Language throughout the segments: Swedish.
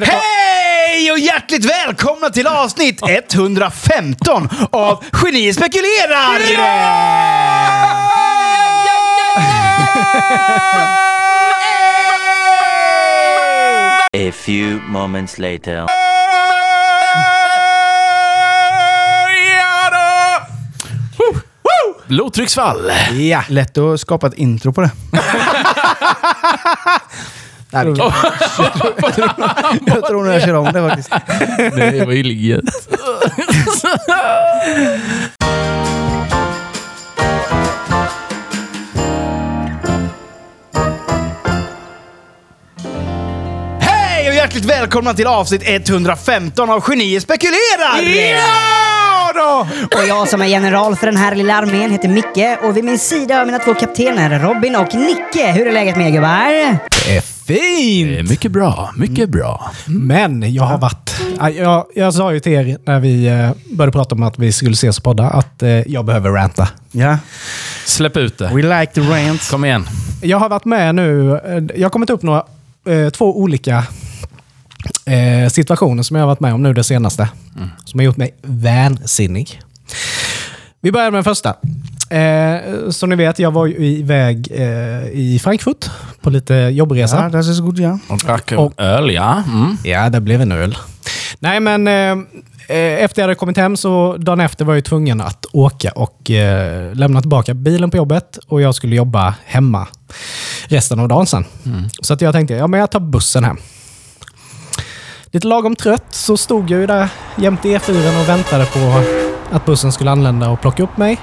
Hej och hjärtligt välkomna till avsnitt 115 av Geni spekulerar! A few moments later. Blodtrycksfall. Ja, lätt att skapa ett intro på det. Nej, det kan- jag tror nog jag kör om det faktiskt. Det var illa. Hej och hjärtligt välkomna till avsnitt 115 av Geni spekulerar! Ja då! Och jag som är general för den här lilla armén heter Micke och vid min sida har mina två kaptener Robin och Nicke. Hur är läget med er gubbar? Det är fint! Eh, Mycket bra, mycket bra. Men jag har varit... Ja, Jag, jag sa ju till er när vi eh, började prata om att vi skulle ses och podda att eh, jag behöver ranta. Ja, Släpp ut det. we like the rants. Kom igen. Jag har varit med nu... eh, Jag har kommit upp några, två olika eh, situationer som jag har varit med om nu det senaste. Som har gjort mig vansinnig. Vi börjar med den första. Eh, som ni vet, jag var ju iväg eh, i Frankfurt på lite jobbresa. Ja, das ist gut, ja. Och drack Och- öl, ja. Mm. Ja, det blev en öl. Nej, men eh, eh, efter jag hade kommit hem så dagen efter var jag tvungen att åka och eh, lämna tillbaka bilen på jobbet och jag skulle jobba hemma resten av dagen sen. Så att jag tänkte, ja men jag tar bussen hem. Lite lagom trött så stod jag ju där jämte E4 och väntade på att bussen skulle anlända och plocka upp mig.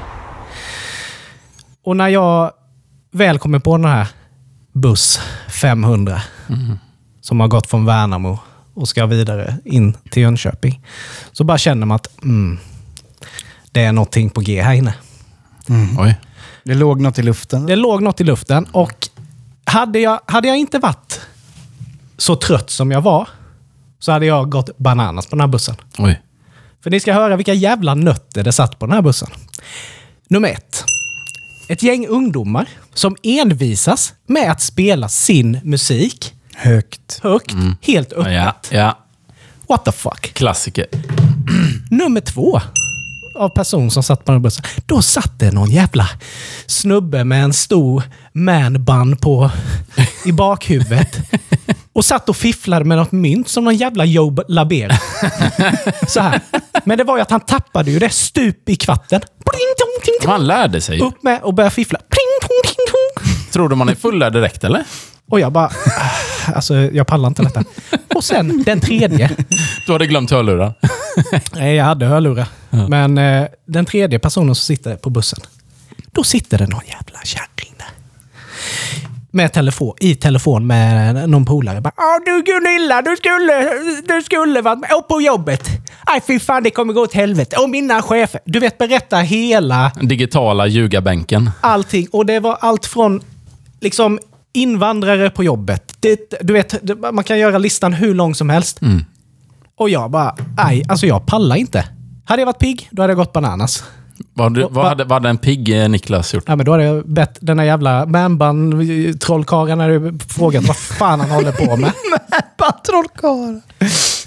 Och när jag väl kommer på den här buss 500 som har gått från Värnamo och ska vidare in till Jönköping. Så bara känner man att mm, det är någonting på G här inne. Oj. Det låg något i luften. Det låg något i luften och hade jag, hade jag inte varit så trött som jag var så hade jag gått bananas på den här bussen. Oj. För ni ska höra vilka jävla nötter det satt på den här bussen. Nummer ett. Ett gäng ungdomar som envisas med att spela sin musik Högt. högt, helt öppet. Ja, ja. What the fuck? Klassiker. Nummer två av person som satt på den bussen. Då satt det någon jävla snubbe med en stor manbun på i bakhuvudet. Och satt och fifflade med något mynt som någon jävla Joe Labero. Så här. Men det var ju att han tappade ju det stup i kvatten. Man lärde sig. Upp med och började fiffla. Tror du man är fullärd direkt, eller? Och jag bara... ah, Alltså, jag pallar inte detta. Och sen den tredje. Du hade glömt hörlurar. Nej, jag hade hörlurar. Men eh, den tredje personen som sitter på bussen, då sitter det någon jävla kärring där. Med telefon, i telefon med någon polare. Bara, "Ja, du Gunilla, du skulle, du skulle varit med och på jobbet. Aj fy fan, det kommer gå åt helvete. Och mina chefer. Du vet, berätta hela Digitala ljugarbänken. allting. Och det var allt från liksom invandrare på jobbet. Det, du vet, man kan göra listan hur lång som helst. Och jag bara, nej, alltså jag pallar inte. Hade jag varit pigg, då hade jag gått bananas. Vad, du, Va- vad, hade, vad hade en pigg eh, Niklas gjort? Ja, men då hade jag bett den där jävla manban trollkarlen hade frågat vad fan han håller på med. Patrollkarl.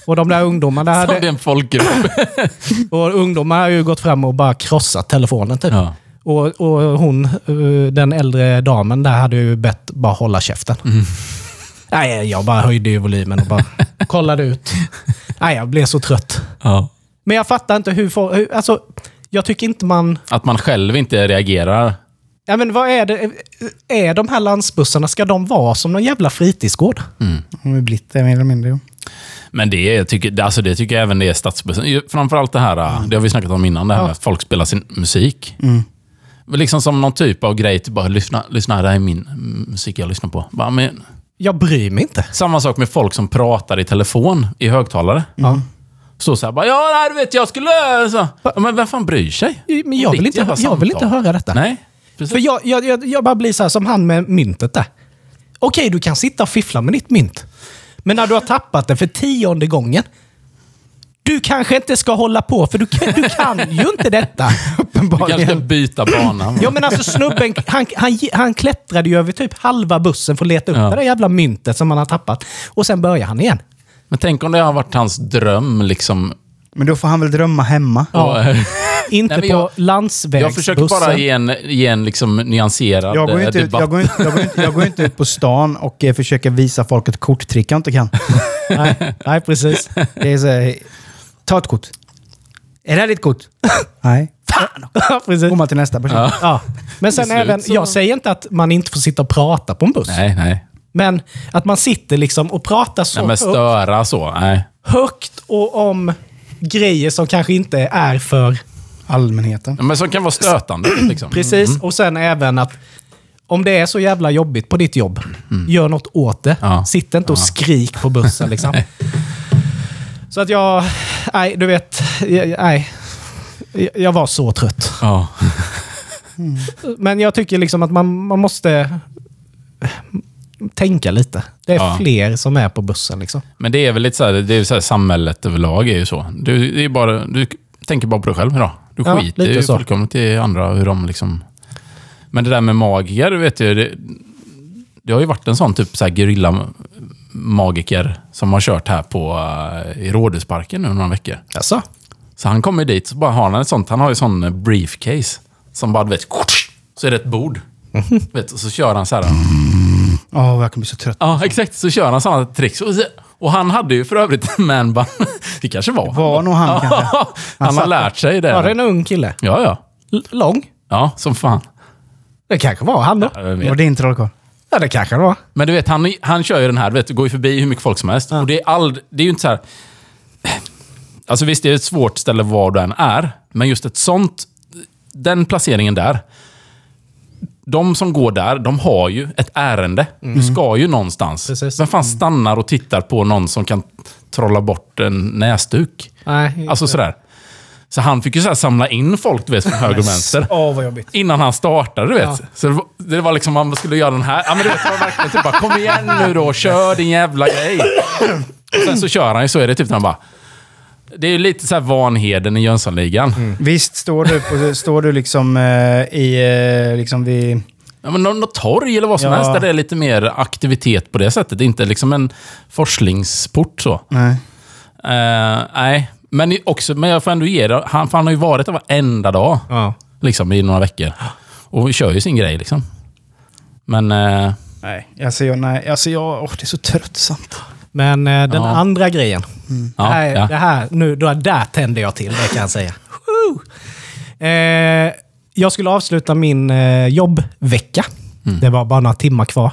Och de där ungdomarna Som det är hade, en folkgrupp. och ungdomar har ju gått fram och bara krossat telefonen typ. Ja. Och, och hon, eh, den äldre damen där, hade ju bett bara hålla käften. Nej, jag bara höjde ju volymen och bara kollade ut. Nej, jag blev så trött. Ja. Men jag fattar inte hur... folk- hur alltså, jag tycker inte man... Att man själv inte reagerar. Ja, men vad är det? Är de här landsbussarna, ska de vara som någon jävla fritidsgård? De har blivit det mer eller mindre. Men det, är- jag tycker, alltså det tycker jag även det är stadsbussen. Framförallt det här, äh, det har vi snackat om innan, det här Ja. med att folk spelar sin musik. Liksom som någon typ av grej, typ bara lyssna, lyssna det här är min musik jag lyssnar på. Bara, men, Jag bryr mig inte. samma sak med folk som pratar i telefon i högtalare. Ja. Så så här, bara, ja, nej, du vet, jag skulle... Så. Ja, Men vem fan bryr sig? Men jag vill inte, jag vill inte höra detta. Nej, precis. För jag, jag, jag, jag bara blir så här som han med myntet där. Okej, du kan sitta och fiffla med ditt mynt. Men när du har tappat det för tionde gången. Du kanske inte ska hålla på, för du, kan- du kan ju inte detta. Du kanske ska byta bana. Ja, men alltså snubben, han, han, han klättrade ju över typ halva bussen för att leta upp Ja. det där jävla myntet som han har tappat. Och sen börjar han igen. Men tänk om det har varit hans dröm liksom. Men då får han väl drömma hemma. Ja. Inte Nej, men på jag- landsvägsbussen. jag försöker bara ge en, ge en liksom nyanserad Jag går, eh, inte ut, debatt. jag, går inte, jag, går inte, jag går inte ut på stan och eh, försöker visa folk ett korttrick jag inte kan. Nej, nej, precis. Det är så, ta ett kort. Är det här ditt kort? Nej. Fan! Ja, precis. Går man till nästa person. Ja. Ja. Men sen även, så- jag säger inte att man inte får sitta och prata på en buss. Nej, nej. Men att man sitter liksom och pratar så Nej, men högt, störa så. Nej. högt och om grejer som kanske inte är för... Allmänheten. Ja, Men som kan vara stötande. Liksom. Precis. Och sen även att om det är så jävla jobbigt på ditt jobb, gör något åt det. Ja. Sitt inte och skrik på bussen liksom. så att jag... Nej, du vet. Nej. Jag- var så trött. Ja. Men jag tycker liksom att man, man måste tänka lite. Det är Ja. fler som är på bussen liksom. Men det är väl lite så här, det är så här, samhället överlag är ju så. Du, det är bara, du tänker bara på dig själv idag. Du Ja, skiter ju så. fullkomligt i andra, hur de liksom... Men det där med magiker, du vet ju, det, det har ju varit en sån typ så här gerilla-magiker som har kört här på, eh, i Rådhusparken nu några veckor. Alltså? Så han kommer dit, så bara har han ett sånt, han har ju sån eh, briefcase. Som bara, du vet, så är det ett bord. vet, och så kör han så här. Åh, jag kommer bli så trött. Ja, exakt. Så kör han sådana tricks. Och, så- och han hade ju för övrigt en manbun. Det kanske var Var nog han kanske. Han har satt lärt sig det. Var det en ung kille? Ja, ja. L- lång? Ja, som fan. Det kanske var han då. Det var din trollkarl. Ja, det kanske det var. Men du vet, han, han kör ju den här, du vet, går ju förbi hur mycket folk som helst. Och det är, all, det är ju inte så här... Alltså visst, det är ett svårt ställe var du än är. Men just ett sånt... Den placeringen där. De som går där, de har ju ett ärende. Du ska ju någonstans. Precis. Vem fan stannar och tittar på någon som kan trolla bort en näsduk? Nej. Alltså sådär. Så han fick ju så här samla in folk du vet, från höger och vänster. Åh, vad jobbigt. Innan han startade, du vet. Ja. Så det var, det var liksom, man skulle göra den här. Ja, men du vet, det var verkligen typ bara, kom igen nu då, kör din jävla grej. Och sen så kör han ju, så är det typ när han bara... Det är lite så här Vanheden i Jönssonligan. Visst står du, på, står du liksom eh, i... Eh, liksom vid... Ja, men nå- något torg eller vad som Ja. helst där det är lite mer aktivitet på det sättet. Det är inte liksom en forslingsport så. Nej. Eh, nej, men också, men jag får ändå ge det. Han, han har ju varit där varenda dag. Ja. Liksom i några veckor. Och kör ju sin grej liksom. Men... Eh, Nej. Alltså, jag, nej. Alltså, jag, åh, det är så tröttsamt. Men eh, den Ja. andra grejen. ja, det, här, ja. det här, nu, då, där tände jag till, det kan jag säga. Woo! Eh, jag skulle avsluta min eh, jobbvecka. Mm. Det var bara några timmar kvar.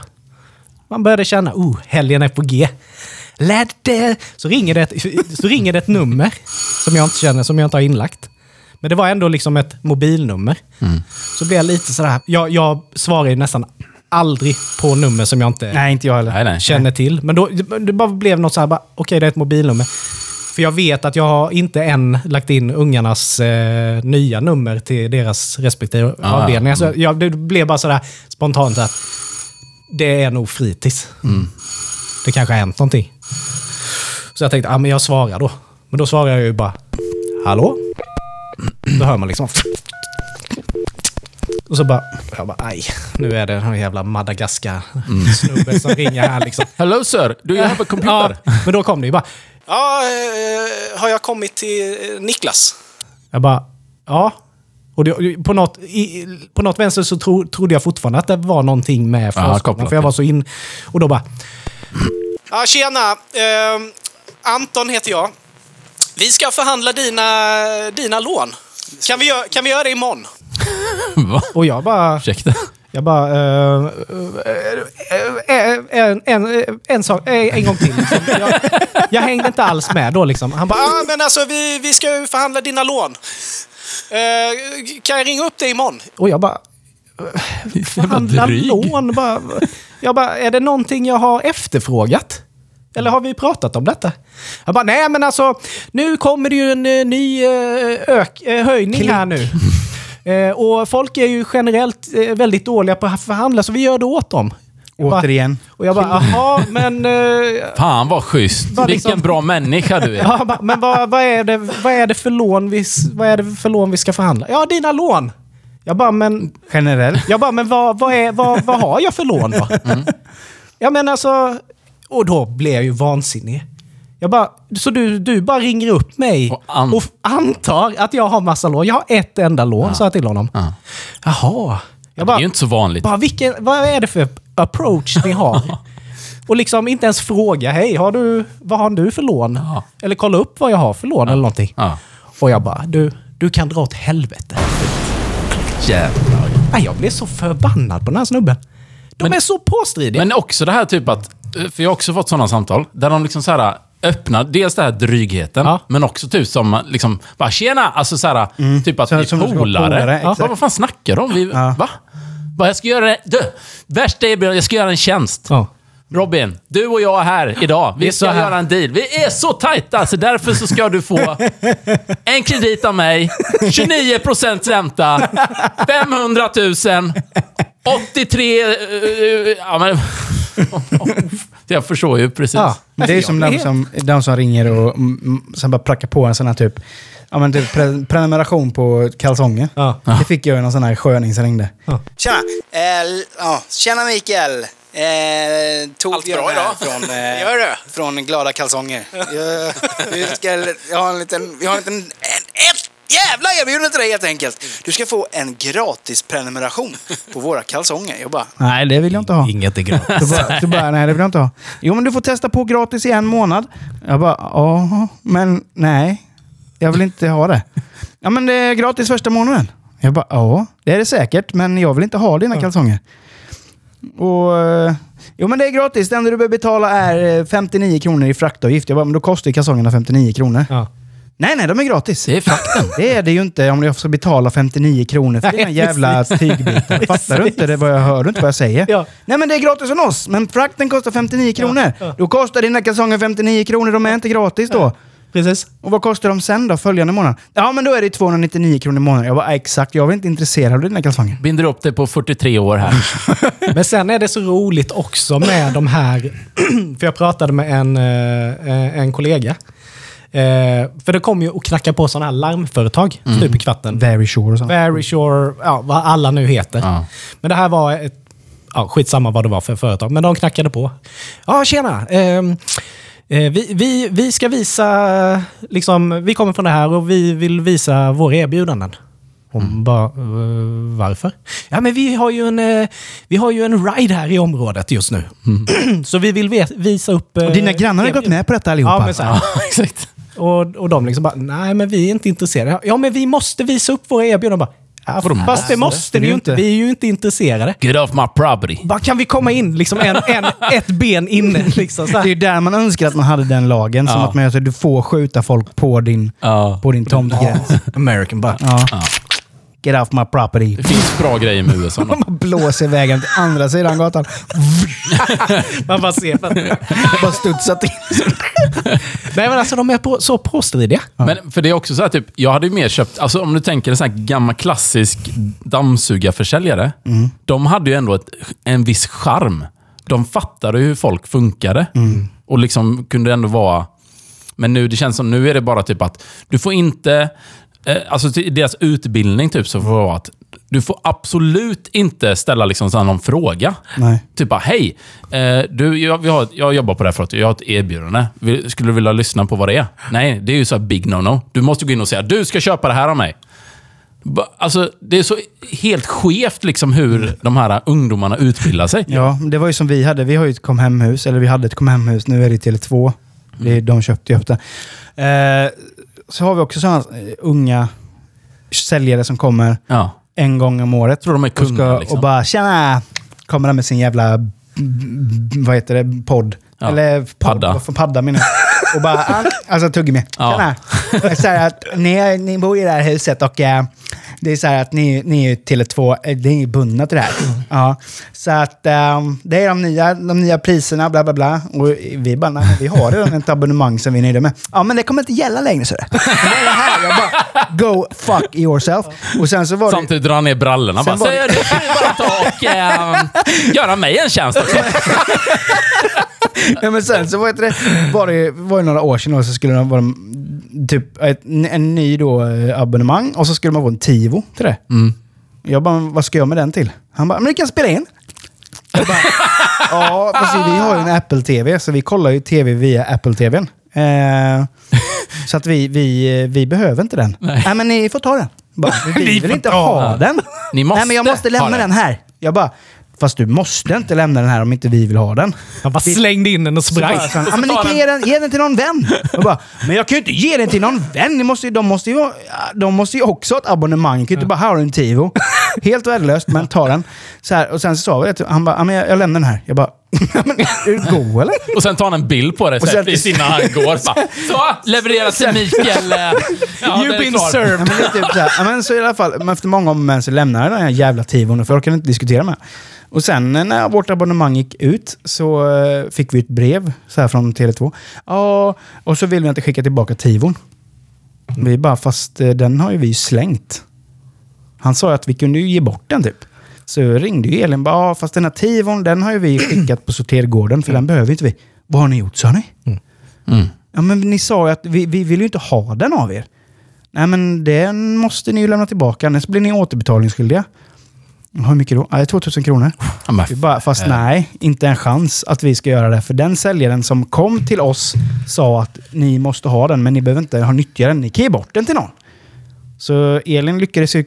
Man började känna, oh, helgen är på G. Lät det. Så, ringer det ett, så ringer det ett nummer som jag inte känner, som jag inte har inlagt. Men det var ändå liksom ett mobilnummer. Mm. Så blev jag lite sådär, jag, jag svarar ju nästan aldrig på nummer som jag inte Nej, inte jag heller. nej, nej. känner till. Men då, det bara blev något så här, bara, okej det är ett mobilnummer. För jag vet att jag har inte än lagt in ungarnas eh, nya nummer till deras respektive ja. avdelningar. Så jag, det blev bara sådär spontant att det är nog fritids. Det kanske har hänt någonting. Så jag tänkte, ja men jag svarar då. Men då svarar jag ju bara, hallå? Då hör man liksom. Och så bara, jag bara, aj, nu är det den jävla Madagaskar-snubben som ringer här liksom. Hello sir, do you have a computer? Ja, men då kom det ju bara. Ja, eh, har jag kommit till eh, Niklas? Jag bara, ja. Och det, på, något, i, på något vänster så tro, trodde jag fortfarande att det var någonting med förskolan. för jag var så in... Och då bara... Ja, tjena. Eh, Anton heter jag. Vi ska förhandla dina, dina lån. Kan vi, göra, kan vi göra det imorgon? Va? Och jag bara... Ursäkta? Jag bara... eh, eh, eh, en, en, en sak, eh, en gång till. Liksom. Jag, jag hängde inte alls med då liksom. Han bara, ah, men alltså vi, vi ska ju förhandla dina lån. Eh, kan jag ringa upp dig imorgon? Och jag bara... Förhandla lån? Bara, jag bara, är det någonting jag har efterfrågat? Eller har vi pratat om detta? Jag bara, nej men alltså, nu kommer det ju en eh, ny eh, ök, eh, höjning här nu. Eh, och folk är ju generellt eh, väldigt dåliga på att förhandla, så vi gör det åt dem. Återigen. Och jag bara, jaha, men... Eh, Fan vad schysst. Vad liksom- Vilken bra människa du är. ja, bara, men vad, vad, är det, vad, är det för lån vi, vad är det för lån vi ska förhandla? Ja, dina lån! Jag bara, men... Generellt. Jag bara, men vad, vad, är, vad, vad har jag för lån då? Ja men alltså... Och då blev jag ju vansinnig. Jag bara, så du, du bara ringer upp mig Och an- och antar att jag har massa lån. Jag har ett enda lån, sa jag till honom. Ja. Jaha. Jag det är ju inte så vanligt. bara vilken, vad är det för approach ni har? Och liksom inte ens fråga, hej, har du, vad har du för lån? Ja. Eller kolla upp vad jag har för lån eller någonting. Ja. Och jag bara, du, du kan dra åt helvete. Jävlar. Nej, jag blev så förbannad på den här snubben. De Men- är så påstridiga. Men också det här typ att, för jag har också fått sådana samtal, där de liksom så här öppnar, dels det här drygheten, Ja. men också typ som liksom, bara tjena, alltså så här, typ att Så- vi är polare. Ja. Vad fan snackar de? Vi, Ja. Va? Bara, jag ska göra du, värsta är, jag ska göra en tjänst. Ja. Robin, du och jag är här idag. Vi ska göra en deal. Vi är så tajta, så därför så ska du få en kredit av mig, 29% ränta, 500 000, 83... eh, eh, ja, men, jag förstår ju precis. Ja. Men det är som Jag de som, de som ringer och mm, sen bara prackar på en sån här typ, ja men typ pre prenumeration på kalsonger. Ja. Det fick jag ju någon sån här sköning som ringde. Ja. Tjena! Eh, ja, tjena Mikael! Eh, Allt bra idag? Från, eh, från Glada Kalsonger. Jag, vi, ska, jag har en liten, vi har en liten, en, ett jävla erbjudande till dig helt enkelt. Du ska få en gratis prenumeration på våra kalsonger. Jag bara, nej det vill jag inte ha. Inget är gratis. Så bara, så bara, nej det vill jag inte ha. Jo men du får testa på gratis i en månad. Jag bara, ja men nej. Jag vill inte ha det. Ja men det är gratis första månaden. Jag bara, ja det är det säkert men jag vill inte ha dina kalsonger. Och, eh, jo men det är gratis. Det enda du behöver betala är eh, 59 kronor i fraktavgift. Jag bara, men då kostar ju kalsongerna 59 kronor. Ja. Nej nej, de är gratis. Det är frakten. Det är det ju inte om jag ska betala 59 kronor för dina jävla tygbitar. Fattar du inte det vad jag hör? Du inte vad jag säger? Ja. Nej men det är gratis från oss, men frakten kostar 59 kronor. ja. Då kostar dina kalsonger 59 kronor, de är inte gratis då. Precis. Och vad kostar de sen då, följande månad? Ja men då är det 299 kronor i månaden. Jag bara, exakt, jag är inte intresserad av dina kalsonger. Binder upp det på 43 år här. Men sen är det så roligt också med de här... för jag pratade med en, eh, en kollega. Eh, för det kommer ju att knacka på sådana här larmföretag stup i kvarten. Very sure och. Very Sure, ja, vad alla nu heter. Ja. Men det här var ett... Ja, skitsamma vad det var för företag, men de knackade på. Ja, tjena! ehm, eh, vi, vi, vi ska visa... Liksom, vi kommer från det här och vi vill visa våra erbjudanden. Hon bara, "Eh, varför? Ja, men vi har ju en, eh, vi har ju en ride här i området just nu. så vi vill visa upp... eh, Och dina grannar har gått med på detta allihopa. Ja, men så här, Ja, exakt. Och, och de liksom bara, nej men vi är inte intresserade. Ja men vi måste visa upp våra erbjudanden. Bara, Ja, fast det måste vi ju inte. Vi är ju inte intresserade. Get off my property. Bara, kan vi komma in liksom en, en, ett ben inne? Liksom, så Det är ju där man önskar att man hade den lagen. Som Ja. att man gör så du får skjuta folk på din, Ja. på din tomtgräns. American bara. Get off my property. Det finns bra grejer med USA. Man blåser vägen till andra sidan gatan. Man bara ser. Bara studsat in. Nej men alltså de är på, så påstridiga. Men för det är också så här, typ, jag hade ju mer köpt, alltså om du tänker en sån här gammal klassisk dammsugarförsäljare. De hade ju ändå ett, en viss charm. De fattade hur folk funkade. Och liksom kunde ändå vara... Men nu, det känns som nu är det bara typ att du får inte... Eh, alltså deras utbildning typ så får vara att du får absolut inte ställa liksom någon fråga. Nej. Typ bara, hej, eh, du, jag, vi har, jag jobbar på det här förut. Jag har ett erbjudande. Skulle du vilja lyssna på vad det är? Nej, det är ju så big no-no. Du måste gå in och säga, du ska köpa det här av mig. Alltså, det är så helt skevt liksom hur de här ungdomarna utbildar sig. Ja, det var ju som vi hade. Vi har ju ett kom hem-hus, eller vi hade ett kom hem-hus. Nu är det Tele2. Det, de köpte ju upp det. Eh, så har vi också sådana eh, unga säljare som kommer Ja. en gång om året. Tror de är och, kungar, ska, liksom. och bara tjena! Kommer där med sin jävla, vad heter det, podd. Ja, Eller podd, padda. vad fan, Padda menar jag. Och bara, ah, alltså tuggummi. Ja. Tjena! Så här att ni, ni bor i det här huset och eh, det är så här att ni, ni är ju Tele2, eh, ni är bundna till det här. Ja. Så att eh, det är de nya, de nya priserna, bla bla bla. Och vi bara, nej, vi har redan ett abonnemang som vi är nöjda med. Ja, men det kommer inte gälla längre så det. Det är det här, jag bara, go fuck yourself. Och sen så var det... Samtidigt drar ner brallorna. Bara, var så, det- du får ju bara ta och eh, göra mig en tjänst också. Ja, men sen så var det, var det var det några år sedan då, så skulle det vara typ ett, en ny då, eh, abonnemang och så skulle man få en Tivo till det. Mm. Jag bara, vad ska jag med den till? Han bara, men du kan spela in. Jag bara, ja, fast vi har ju en Apple TV så vi kollar ju TV via Apple TVn. Eh, så att vi, vi, vi behöver inte den. Nej. men ni får ta den. Bara, vi Ni vill inte ha den. Ni måste Nej, men jag måste lämna den. den här. Jag bara, fast du måste inte lämna den här om inte vi vill ha den. Jag bara slängde in den och sprang. bara, så han, ja, men ni kan ge den, ge den till någon vän. Jag bara, men jag kan ju inte ge den till någon vän. Ni måste, de, måste ju, de måste ju också ha ett abonnemang. Jag kan ju inte bara ha en Tivo. Helt värdelöst, men ta den. Så här, och sen så sa vi det. Han bara, jag, jag lämnar den här. Jag bara, men är du go eller? Och sen tar han en bild på så sen- precis innan han går. Så, leverera till Mikael. eh, Ja, You've been served. Ja, men, typ så här, men så i alla fall, men efter många om men så lämnade jag den här jävla Tivon för jag orkade inte diskutera med. Och sen eh, när vårt abonnemang gick ut så eh, fick vi ett brev så här från Tele2. Ja, och så vill vi inte skicka tillbaka Tivon. Vi bara, fast den har ju vi slängt. Han sa att vi kunde ju ge bort den typ. Så ringde ju Elin bara, ja, fast den här Tivon den har ju vi skickat på sortergården för den behöver inte vi. Vad har ni gjort sa ni? Mm. Ja, men ni sa ju att vi, vi vill ju inte ha den av er. Nej, men den måste ni ju lämna tillbaka, annars blir ni återbetalningsskyldiga. Hur mycket då? Nej, 2000 kronor. Ja, bara, fast Eh. nej, inte en chans att vi ska göra det. För den säljaren som kom till oss sa att ni måste ha den, men ni behöver inte ha nyttja den. Ni kan ge bort den till någon. Så Elin lyckades ju,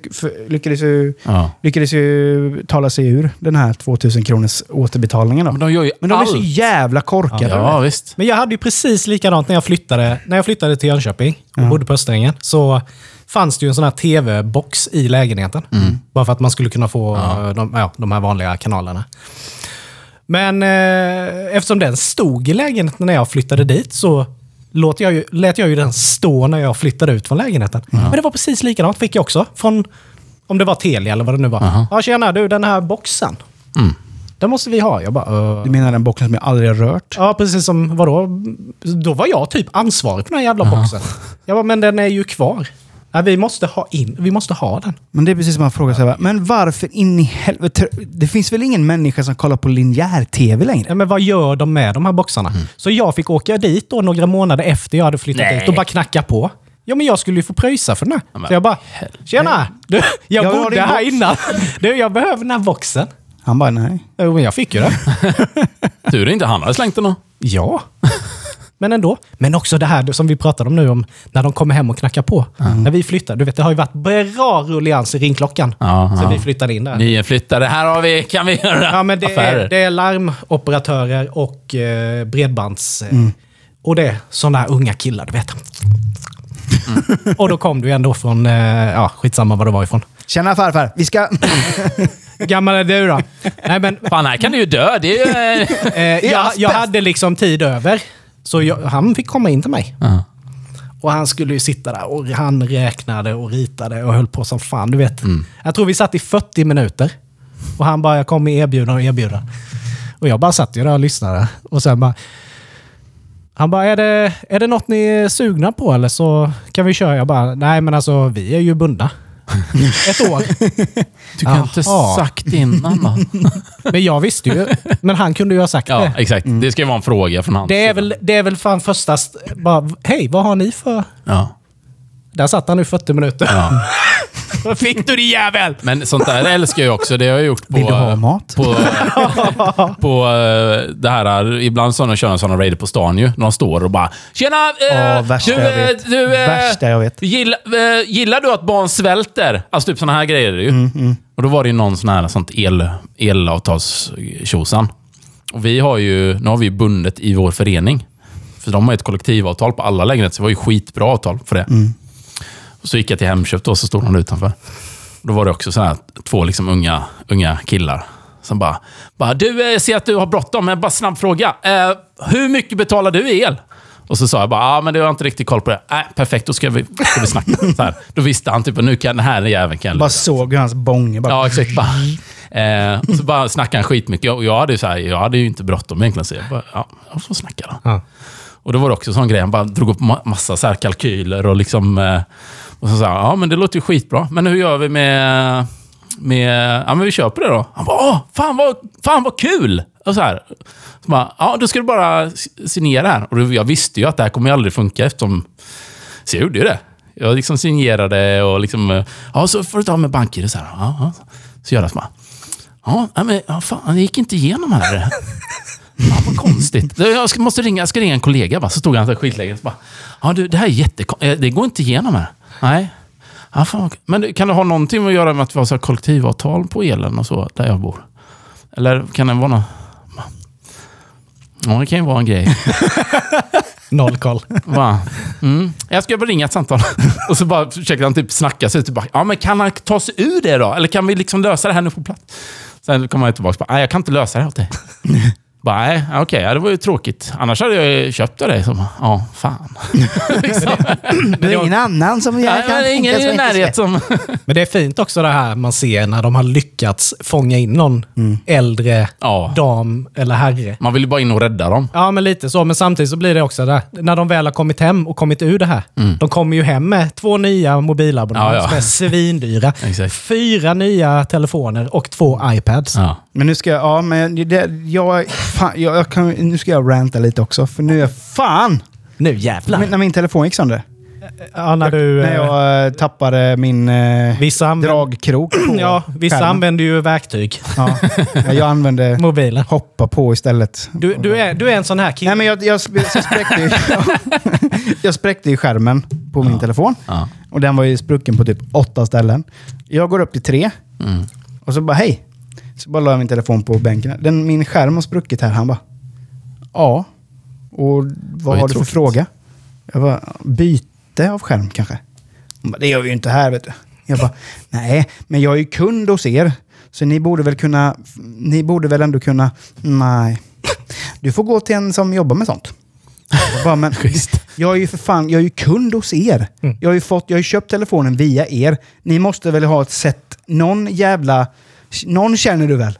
lyckades ju, Ja. lyckades ju tala sig ur den här 2000 kronors återbetalningen. Då. Men de gör ju Men de är så allt. jävla korkade. Ja, visst. Men jag hade ju precis likadant när jag flyttade, när jag flyttade till Jönköping och bodde på Österängen. Så fanns det ju en sån här tv-box i lägenheten. Bara för att man skulle kunna få eh, De, ja, de här vanliga kanalerna. Men eh, eftersom den stod i lägenheten när jag flyttade dit så låt jag ju, lät jag ju den stå när jag flyttade ut från lägenheten. Men det var precis likadant fick jag också. Från, om det var Telia eller vad det nu var. Ja, tjena du, den här boxen. Mm. Den måste vi ha. Jag bara, uh, Du menar den boxen som jag aldrig har rört? Ja, precis som vadå? Då var jag typ ansvarig för den här jävla boxen. Jag bara, men den är ju kvar. Ja, vi måste ha in, vi måste ha den. Men det är precis som man frågar sig, va? men varför in i helvete? Det finns väl ingen människa som kollar på linjär-tv längre? Ja, men vad gör de med de här boxarna? Så jag fick åka dit då några månader efter jag hade flyttat Nej. dit och bara knacka på. Ja, men jag skulle ju få pröjsa för den här. men så jag bara, tjena! Du, jag Jag bodde här box." innan. Du, jag behöver den här boxen. Han bara, nej. Jo, men jag fick ju det. Tur inte han hade slängt den då. Ja. Men ändå. Men också det här som vi pratade om nu, om när de kommer hem och knackar på. När vi flyttade. Du vet, det har ju varit bra rullians i ringklockan. Ja, så ja. vi flyttade in där. Nyinflyttade. Här har vi, kan vi göra Ja, men det affärer. är, det är larmoperatörer och eh, bredbands... Eh, Mm. Och det är sådana här unga killar, du vet. Mm. och då kom du ändå från, eh, ja skitsamma var det var ifrån. Tjena farfar, vi ska... Hur gammal är du då? Nej, men Fan, här kan du ju dö. Det är ju... eh, jag, jag hade liksom tid över. Så jag, han fick komma in till mig. Ja. Och han skulle ju sitta där och han räknade och ritade och höll på som fan. Du vet. Jag tror vi satt i 40 minuter. Och han bara, jag kommer med erbjudanden och erbjudanden. Och jag bara satt ju där och lyssnade. Och sen bara... Han bara, är det, är det något ni är sugna på eller så kan vi köra? Jag bara, nej men alltså vi är ju bundna. Ett år. Du kan inte Jaha. sagt innan då. Men jag visste ju. Men han kunde ju ha sagt Ja, det. exakt. Det ska ju vara en fråga från hans Det är sida. väl, det är väl fan första... st- Bara, hej, vad har ni för... Ja. Där satt han nu 40 minuter. Ja. Vad fick du din jävel? Men sånt där älskar jag också. Det har jag gjort på... Vill du ha mat? På, på eh, det här, ibland så när de kör en sån raider på stan ju. De står och bara Tjena! Eh, värsta du, jag eh, vet. Du, eh, Värsta jag vet. Gillar, eh, gillar du att barn svälter? Alltså typ såna här grejer ju. Mm, Och då var det ju någon sån här sånt el, elavtalstjosan. Och vi har ju, nu har vi ju bundet i vår förening. För de har ju ett kollektivavtal på alla lägenheter, så det var ju skitbra avtal för det. Mm. Och så gick jag till Hemköp då, så stod han utanför. Då var det också så här, två liksom unga, unga killar som bara, bara Du, eh, jag ser att du har bråttom, men bara snabb fråga. Eh, hur mycket betalar du i el? Och så sa jag bara, ah, men du har inte riktigt koll på det. Nej, perfekt, då ska vi, ska vi snacka. Så här. Då visste han typ, nu kan den här jäveln kan jag Bara såg hur hans bånge bara... Ja, exakt. Bara, eh, och så bara snackade han skitmycket. Och jag hade ju, så här, jag hade ju inte bråttom egentligen, så jag bara, ja, jag får snacka då. Ja. Och då var det också en sån grej, han bara drog upp ma- massa så här kalkyler och liksom... Eh, och så sa han, ja men det låter ju skitbra. Men hur gör vi med... med ja men vi köper det då. Han bara, åh, fan vad, fan vad kul! Och så här. Så bara, ja då ska du bara signera här. Och jag visste ju att det här kommer ju aldrig funka eftersom... Så jag gjorde ju det. Jag liksom signerade och liksom... Ja, så får du ta med banker så här. Ja, ja. Så gör det så bara. Ja, men ja, fan, det gick inte igenom här. Fan vad konstigt. Jag ska, måste ringa, jag ska ringa en kollega. Va? Så stod han så här ja du, det här är jättekonstigt. Eh, det går inte igenom här. Nej. Ja, fan, men kan det ha någonting att göra med att vi har så kollektivavtal på elen och så, där jag bor? Eller kan det vara något... Ja, det kan ju vara en grej. Noll koll. Va? Mm. Jag ska bara ringa ett samtal. Och så bara försöker han typ snacka sig tillbaka. Ja, men kan han ta sig ur det då? Eller kan vi liksom lösa det här nu på plats? Sen kommer han tillbaka och bara, nej, jag kan inte lösa det här åt dig. Bara, nej, okej, ja, det var ju tråkigt. Annars hade jag köpt av dig. Ja, fan. liksom. Det är ingen annan som jag Nej, kan det är ingen i närhet som... Men det är fint också det här man ser när de har lyckats fånga in någon äldre Ja. dam eller herre. Man vill ju bara in och rädda dem. Ja, men lite så. Men samtidigt så blir det också där. När de väl har kommit hem och kommit ur det här. De kommer ju hem med två nya mobilabonnemang Ja, ja. som är svindyra. Fyra nya telefoner och två iPads. Ja. Men nu ska jag, ja men det, jag, fan, jag, jag kan, nu ska jag ranta lite också. För nu är fan! Nu jävlar! När min telefon gick sönder. ja, när du... När eh, jag eh, tappade min eh, Vissa använder- dragkrok på Ja, vissa skärmen. använder ju verktyg. Ja, jag använde Mobilen. hoppa på istället. Du, du, är, du är en sån här kille. Nej men jag, jag, jag, spräckte, ju, jag spräckte ju skärmen på min telefon. Ja. Och den var ju sprucken på typ åtta ställen. Jag går upp till tre. Mm. Och så bara hej. Så bara la jag min telefon på bänken. Den, min skärm har spruckit här. Han bara ja. Och vad har du för fråga? Jag bara byte av skärm kanske. Hon bara, det gör vi ju inte här vet du. Jag bara nej, men jag är ju kund hos er. Så ni borde väl kunna, ni borde väl ändå kunna, nej. Du får gå till en som jobbar med sånt. Jag bara, men jag är ju för fan, jag är ju kund hos er. Jag har ju fått, jag har köpt telefonen via er. Ni måste väl ha ett sätt, någon jävla, någon känner du väl?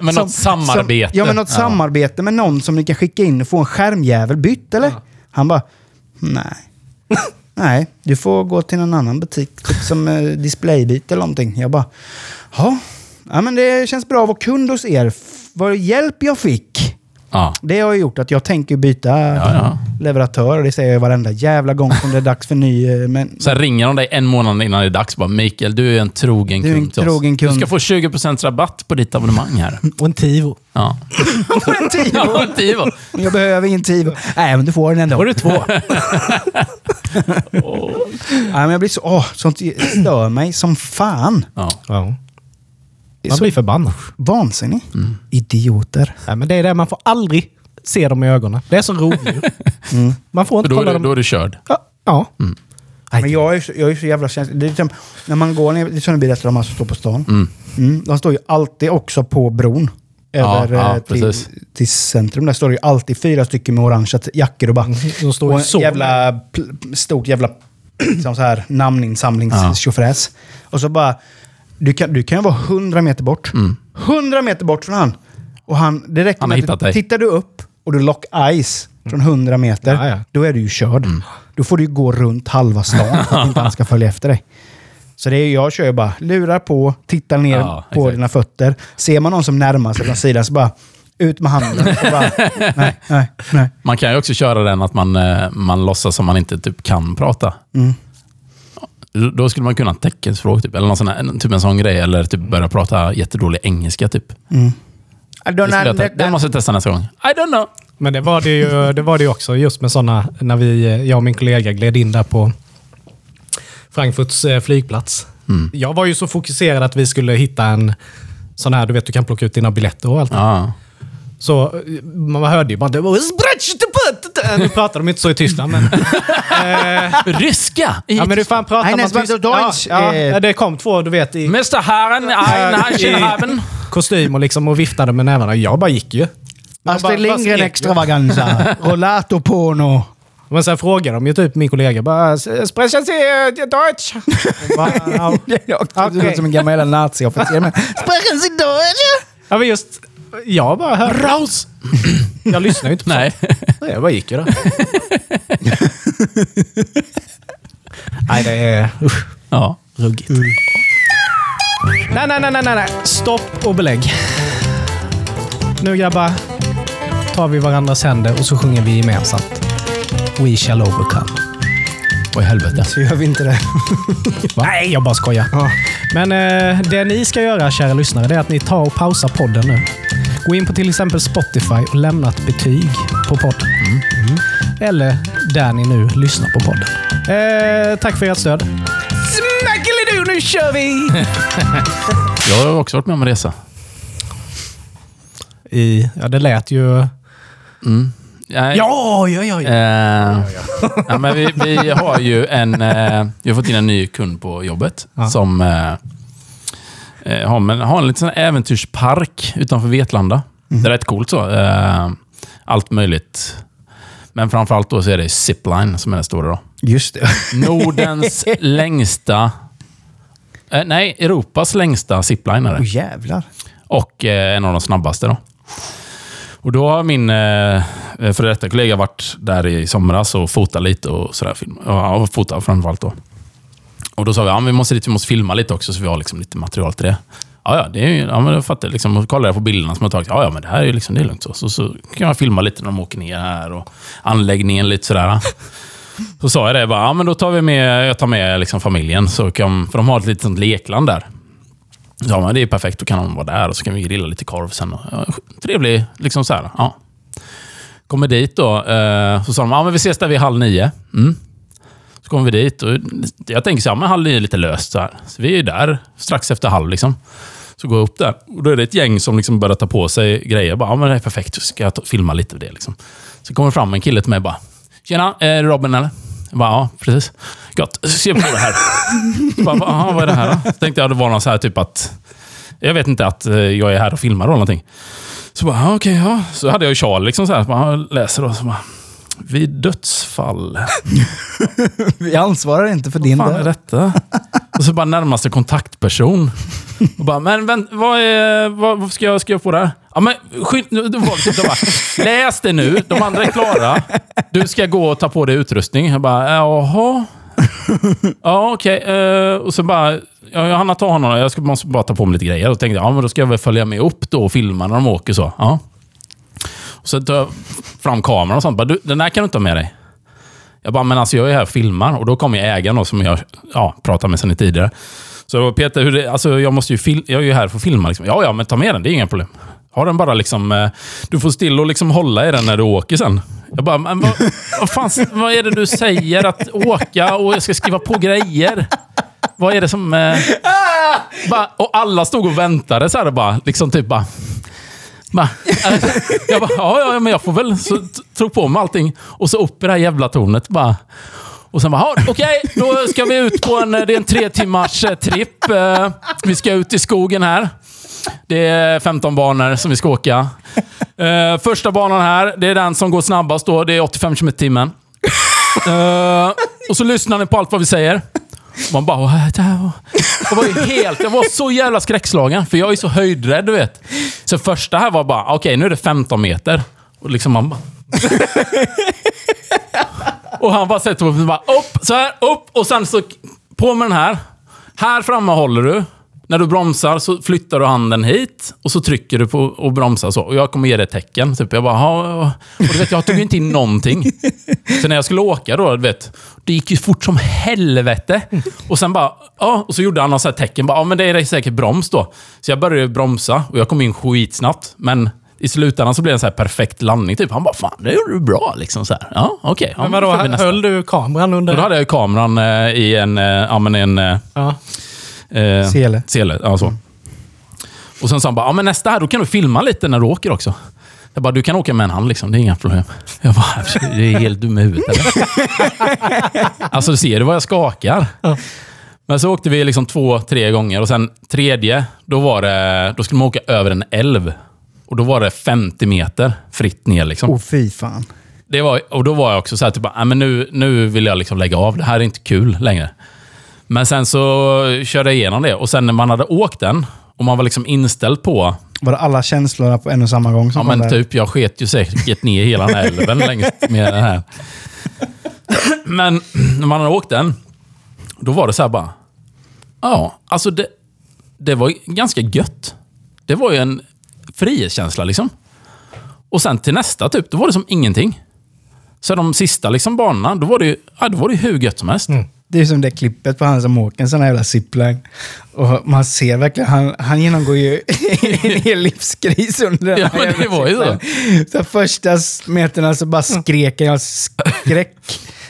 Men något samarbete. Som, ja, men något samarbete med någon som ni kan skicka in och få en skärmjävel bytt, eller? Han bara, nej. nej, du får gå till någon annan butik, typ som eh, displaybyte eller någonting. Jag bara, ja. ja, men det känns bra att vara kund hos er. Vad hjälp jag fick. Ja. Det har ju gjort att jag tänker byta ja. leverantör. Det säger jag varenda jävla gång som det är dags för ny... eh, Men, Sen ringer de dig en månad innan det är dags. Bara, Mikael, du är en trogen Du är en kund till oss. trogen kund." Du ska få 20% rabatt på ditt abonnemang här. Och en Tivo. Ja. en Tivo! Ja, en Tivo. Jag behöver ingen Tivo. Nej, men du får den ändå. Då är det två. Nej, men jag blir så... Åh, sånt stör mig som fan. Ja. Ja. Det Man så blir förbannad. vansinnig. Mm. Idioter. Nej, men det är det, man får aldrig se dem i ögonen. Det är som rovdjur. Man får inte då, kolla är du, dem. då är du körd. Ja. ja. Men jag är, så, jag är så jävla känslig. Det är liksom, när man går ner, det är som du berättade om, som står på stan. Mm. de står ju alltid också på bron. Ja, Över ja, eh, till, precis. till centrum. Där står det ju alltid fyra stycken med orangea jackor och bara... De står och en så. jävla stort jävla liksom så här, Ja. namninsamlingstjofräs. Och så bara... Du kan, du kan ju vara hundra meter bort. Hundra meter bort från han. Och han, det räcker Han har med hittat att dig. tittar du upp och du lock eyes från 100 meter, Ja, ja. då är du ju körd. Då får du ju gå runt halva stan för att inte han ska följa efter dig. Så det är, jag kör ju bara, lurar på, tittar ner Ja, på exakt. dina fötter. Ser man någon som närmar sig från sidan så bara, ut med handen. Och bara, nej, nej, nej. Man kan ju också köra den att man, eh, man låtsas som man inte typ kan prata. Mm. Då- skulle man kunna teckenspråk, typ, eller någon sån här, typ en sån grej. Eller typ börja prata jättedålig engelska. Typ. I don't Det, te- det måste jag testa nästa gång. I don't know. Men det var det ju, det var det ju också just med sådana, när vi, eh, jag och min kollega gled in där på Frankfurts eh, flygplats. Jag var ju så fokuserad att vi skulle hitta en sån här, du vet du kan plocka ut dina biljetter och allt. Ja. Så eh, man hörde ju bara det var Nu pratar de inte så i Tyskland men... Ryska! I, Ja men hur fan pratar Ein man? Ja, Deutsch, ja, eh. ja, det kom två du vet i Mr. Herren, ein kostym och liksom och viftade med nävarna. Jag bara gick ju. Astrid Lindgren extravaganza. Rollato porno. Men sen frågade de ju typ min kollega bara “Sprechen Sie Deutsch?” Och bara, ja. Det okay. som en gammal jävla naziofficer. Men, Sprechen Sie Deutsch? ja men just, jag bara hörde. Raus! Jag lyssnade ju inte på Nej. sånt. Jag bara gick ju då. Nej det är usch, Ja. ruggigt. Nej, nej, nej, nej, nej, nej. Stopp och belägg. Nu grabbar tar vi varandras händer och så sjunger vi gemensamt. We shall overcome. Vad i helvete. Så gör vi inte det. Nej, jag bara skojar. Men eh, det ni ska göra, kära lyssnare, det är att ni tar och pausar podden nu. Gå in på till exempel Spotify och lämna ett betyg på podden. Mm. Eller där ni nu lyssnar på podden. Eh, tack för ert stöd. Smackelido, nu kör vi! Jag har också varit med om en resa. I, ja, det lät ju... Nej, Ja, ja, ja. ja. Eh, ja, men vi, vi har ju en... Eh, vi har fått in en ny kund på jobbet Ja. som eh, eh, har, men, har en liten äventyrspark utanför Vetlanda. Det är rätt coolt så. Eh, allt möjligt. Men framförallt då så är det zipline som är det stora då. Just det. Nordens längsta... Eh, nej, Europas längsta zipline är det. Åh jävlar. Och eh, en av de snabbaste då. Och då har min eh, före detta kollega varit där i somras och fotat lite och sådär. Film. Ja, fotat framförallt då. Och då sa vi att ja, vi måste dit, vi måste filma lite också så vi har liksom lite material till det. Ja, ja, det är ju, ja men jag fattar. Liksom, och jag på bilderna som jag tagit. Ja, ja, men det här är ju liksom, det är lugnt. Så, så, så kan jag filma lite när de åker ner här och anläggningen lite sådär. Så sa jag det, bara, ja men då tar vi med, jag tar med liksom familjen. Så kan, för de har ett litet sånt lekland där. Ja, men det är perfekt. Då kan de vara där och så kan vi grilla lite korv sen. Och, ja, trevlig, liksom så här. Ja. Kommer dit då. Eh, så sa de, ja men vi ses där vid halv nio. Mm. Så kommer vi dit och jag tänker så här, men halv nio är lite löst så här. Så vi är där strax efter halv liksom. Så går jag upp där och då är det ett gäng som liksom börjar ta på sig grejer. Jag Bara, ja men det är perfekt, så ska jag filma lite av det liksom. Så kommer fram en kille till mig och bara, Tjena, är det Robin eller? Jag bara, ja precis. Gott, se på det här. Jag bara, "Aha, vad är det här då? Så tänkte jag det var någon så här typ att, jag vet inte att eh, jag är här och filmar eller någonting. Så bara, okej, okej, ja. Så hade jag ju Charlie liksom så här, så bara, läser och så bara, vid dödsfall. Vi ansvarar inte för din Vad fan är död. detta? Och så bara närmaste kontaktperson. Och bara, men vänt, vad, är, vad, vad ska jag skriva på där? Ja, men skynd, det var typ, de bara, läs det nu, de andra är klara. Du ska gå och ta på dig utrustning. Jag bara, jaha. Ja, okej. eh, och så bara, ja, Johanna ta honom. Jag ska, måste bara ta på mig lite grejer. Och tänkte, ja men då ska jag väl följa med upp då och filma när de åker så. Ja. Och så tar jag fram kameran och sånt. Bara, du, den där kan du inte ha med dig. Jag bara, men alltså jag är här och filmar och då kommer ägaren då, som jag ja, pratade med sen tidigare. Så Peter, hur det, alltså jag, måste ju fil- jag är ju här för att filma. Liksom. Ja, ja, men ta med den. Det är inga problem. Ha den bara liksom... Eh, du får still och liksom hålla i den när du åker sen. Jag bara, men vad, vad, fan, vad är det du säger? Att åka och jag ska skriva på grejer. Vad är det som... Eh, bara, och alla stod och väntade så här bara. Liksom typ bara bara alltså, jag bara, ja, ja, men jag får väl. Så tro på mig allting. Och så upp i det här jävla tornet bara. Och sen bara, okej, okej, då ska vi ut på en, det är en tre timmars eh, tripp. Eh, vi ska ut i skogen här. Det är 15 banor som vi ska åka. Eh, första banan här, det är den som går snabbast då. Det är 85 km i timmen. Och så lyssnar ni på allt vad vi säger. Man bara... Jag var ju helt... Jag var så jävla skräckslagen, för jag är så höjdrädd, du vet. Så första här var bara, okej, nu är det 15 meter. Och liksom man bara... Och han bara sätter sig upp. och bara upp, så här, upp och sen så på med den här. Här framme håller du. När du bromsar så flyttar du handen hit och så trycker du på och bromsar så. Och jag kommer ge dig ett tecken. Typ. Jag bara, och du vet, jag tog inte in någonting. Så när jag skulle åka då, du vet, det gick ju fort som helvete. Och sen bara, ja, och så gjorde han något här tecken. Bara, ja, men det är säkert broms då. Så jag började bromsa och jag kom in skitsnabbt. Men i slutändan så blev det en så här perfekt landning. Typ. Han bara, fan, det gjorde du bra. Liksom, så här. Ja, okej. ja, Men då vadå, höll du kameran under... Och då hade jag kameran eh, i en, eh, ja, men en eh, Ja. Eh, Sele. sele ja, så. Och sen sa han bara, ja, men nästa här, då kan du filma lite när du åker också. Jag bara, du kan åka med en hand liksom, det är inga problem. Jag bara, du är helt dum i huvudet eller? alltså, du ser du vad jag skakar? Men så åkte vi liksom två, tre gånger och sen tredje, då, var det, då skulle man åka över en älv. Och då var det 50 meter fritt ner liksom. Åh fy fan. Det var, och då var jag också så här, typ, "Nej, men nu, nu vill jag liksom lägga av. Det här är inte kul längre. Men sen så körde jag igenom det och sen när man hade åkt den och man var liksom inställd på, Var det alla känslorna på en och samma gång som ja men där? typ, jag sket ju säkert ner hela den här älven längst med den här. Men när man hade åkt den, då var det så här bara, ja, alltså det, det var ganska gött. Det var ju en frihetskänsla liksom. Och sen till nästa typ, då var det som ingenting. Så de sista liksom banorna, då var det ju ja, då var det ju hur gött som helst. Det är som det klippet på han som åker en sån här jävla zipline. Och man ser verkligen, han, han genomgår ju en hel livskris under den Ja, här men det jävla var ju så. så första meterna så bara skrek jag skräck.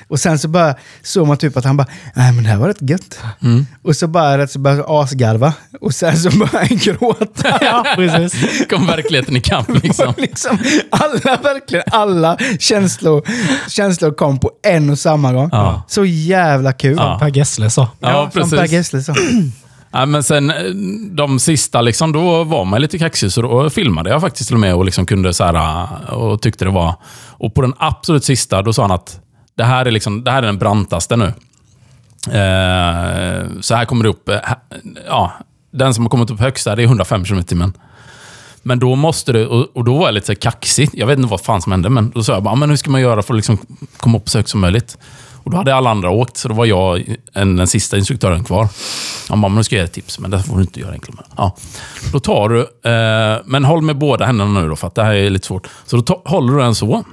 Och sen så bara såg man typ att han bara, nej men det här var rätt gött. Mm. Och så bara rätt så bara asgarva. Och sen så bara han gråta. Ja, precis. Kom verkligen ikapp liksom. Och liksom alla, verkligen alla känslor, känslor kom på en och samma gång. Ja. Så jävla kul. Ja. Per Gessle sa. Ja, som precis. Per Gessle sa. Ja, men sen eh, de sista, liksom, då var man lite kaxig, så då filmade jag faktiskt till och med och liksom kunde så här, eh, och tyckte det var... Och på den absolut sista, då sa han att det här är, liksom, det här är den brantaste nu. Eh, så här kommer det upp... Eh, ja, den som har kommit upp högst här, det är 105 km i timmen. Men då måste du, och, då var jag lite så kaxig. Jag vet inte vad fan som hände, men då sa jag bara, men hur ska man göra för att liksom komma upp så högt som möjligt? Och då hade alla andra åkt, så då var jag en, den sista instruktören kvar. Han bara, men nu ska jag ge ett tips, men det får du inte göra enkelt med. Ja. Då tar du, eh, men håll med båda händerna nu då, för att det här är lite svårt. Så då ta, håller du den så.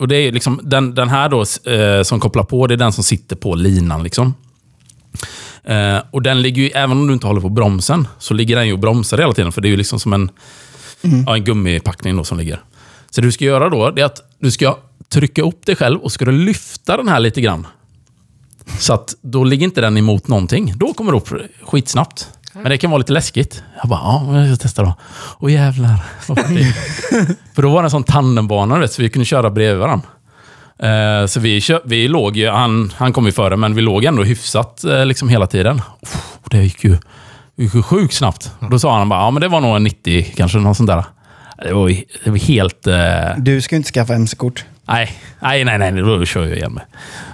Och det är liksom, den, den här då, eh, som kopplar på, det är den som sitter på linan. Liksom. Eh, och den ligger ju, även om du inte håller på bromsen, så ligger den ju och bromsar hela tiden. För det är ju liksom som en, ja, en gummipackning då som ligger. Så det du ska göra då, det är att du ska trycka upp dig själv och ska du lyfta den här lite grann. Så att då ligger inte den emot någonting. Då kommer det upp skitsnabbt. Men det kan vara lite läskigt. Jag bara, ja, jag ska testa då. Åh jävlar. För då var det en sån tandembana, så vi kunde köra bredvid varandra. Eh, så vi, vi låg ju, han, han kom ju före, men vi låg ändå hyfsat eh, liksom hela tiden. Det gick ju, det gick ju sjukt snabbt. Då sa han bara, ja men det var nog en 90 kanske, något sånt där. Det var, det var helt... Eh, Du ska ju inte skaffa MC-kort. Nej, nej, nej, nej, då kör jag igen med.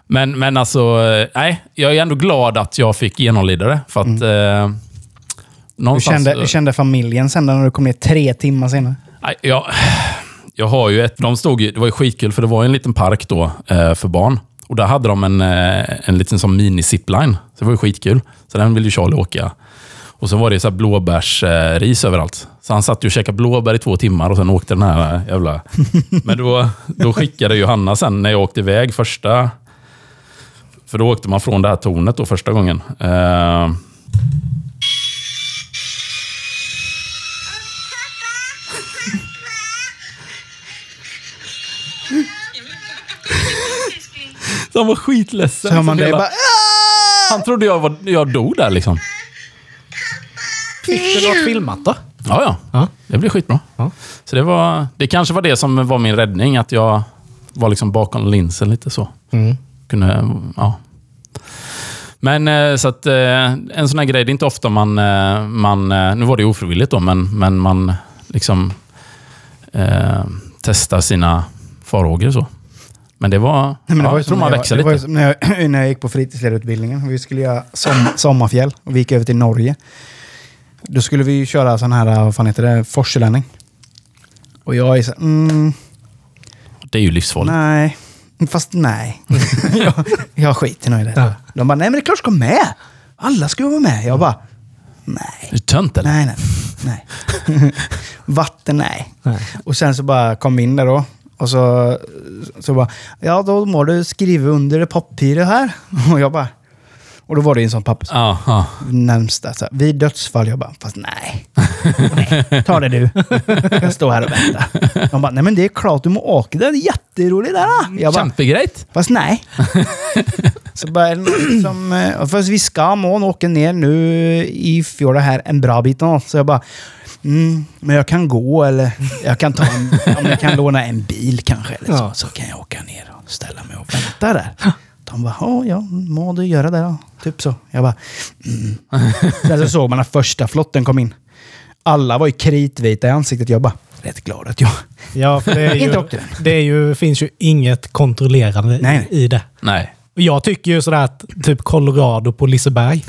Men, men alltså, eh, nej, jag är ändå glad att jag fick genomlida det. För att... Eh, Du någonstans... kände, du kände familjen sen när du kom ner tre timmar senare. Jag, jag har ju ett... De stod ju, det var ju skitkul, för det var en liten park då eh, för barn. Och där hade de en, eh, en liten sån mini-zipline. Så det var ju skitkul. Så den ville ju Charlie åka. Och så var det så blåbärsris överallt. Så han satt ju och käkade blåbär i två timmar och sen åkte den här jävla... Men då, då skickade Johanna sen när jag åkte iväg första... För då åkte man från det här tornet då första gången. Så han var skitledsen. Så hör man det hela- bara... Han trodde jag, var, jag dog där liksom. Fick du något filmat då? Ja, ja. Ja. Det blev skitbra. Ja. Så det, var, det kanske var det som var min räddning, att jag var liksom bakom linsen lite så. Mm. Kunde, ja. Men eh, så att eh, en sån här grej, det är inte ofta man, eh, man nu var det ofrivilligt då, men, men man liksom eh, testar sina farhågor så. Men det var, men det ja, var ju jag tror man växer ju lite. som när jag, när jag gick på fritidsledarutbildningen. Vi skulle göra som, sommarfjäll och vi gick över till Norge. Då skulle vi ju köra sån här, vad fan heter det, forselänning. Och jag är så mm, Det är ju livsfarligt. nej. Fast nej. jag, jag skiter nog i det. Ja. De bara, nej men det är klart du ska med. Alla ska ju vara med. Jag bara, nej. Är du tönt eller? Nej, nej. nej. Vatten, nej. Nej. Och sen så bara kom vi in där då. Och så, så bara, ja då må du skriva under det pappret här. Och jag bara, och då var det en sån papper Ja, ja. närmsta. Så här, vid dödsfall. Jag bara, fast nej. nej ta det du. Jag står här och väntar. De bara, nej men det är klart du må åka. Det är jätteroligt där. då." Jag bara, Kämpegrejt. Fast nej. så bara, som, eh, fast vi ska må åka ner nu i fjorda här en bra bit. Så jag bara, mm, men jag kan gå eller jag kan ta en, om jag kan låna en bil kanske. Eller så, Ja. så kan jag åka ner och ställa mig och vänta där. De bara, ja, ja, må du göra det då? Typ så. Jag bara, mm. Sen så såg man när första flotten kom in. Alla var ju kritvita i ansiktet. Jag bara, rätt glad att jag Ja, för det, är Inte ju, åkte den. det är ju, finns ju inget kontrollerande Nej. i det. Nej. Och Jag tycker ju sådär att typ Colorado på Liseberg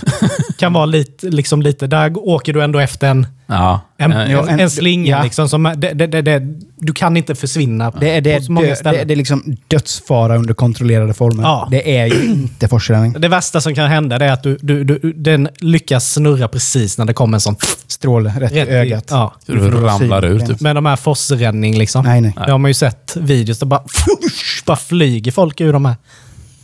kan vara lite, liksom lite, där åker du ändå efter en, Ja. en, Eh, Ja, en, en- slinga. ja. Liksom, som, det, det, det, det, du kan inte försvinna Det är, det, på så många ställen. det, det är liksom dödsfara under kontrollerade former. Ja. Det är ju inte forslänning. Det värsta som kan hända det är att du, du, du, den lyckas snurra precis när det kommer en sån... Stråle rätt, Rätt i- ögat. ja. Så du ramlar ut. Typ. Med de här forsräddning liksom. Nej, nej. Det har man ju sett videos där bara, bara flyger folk ur de här.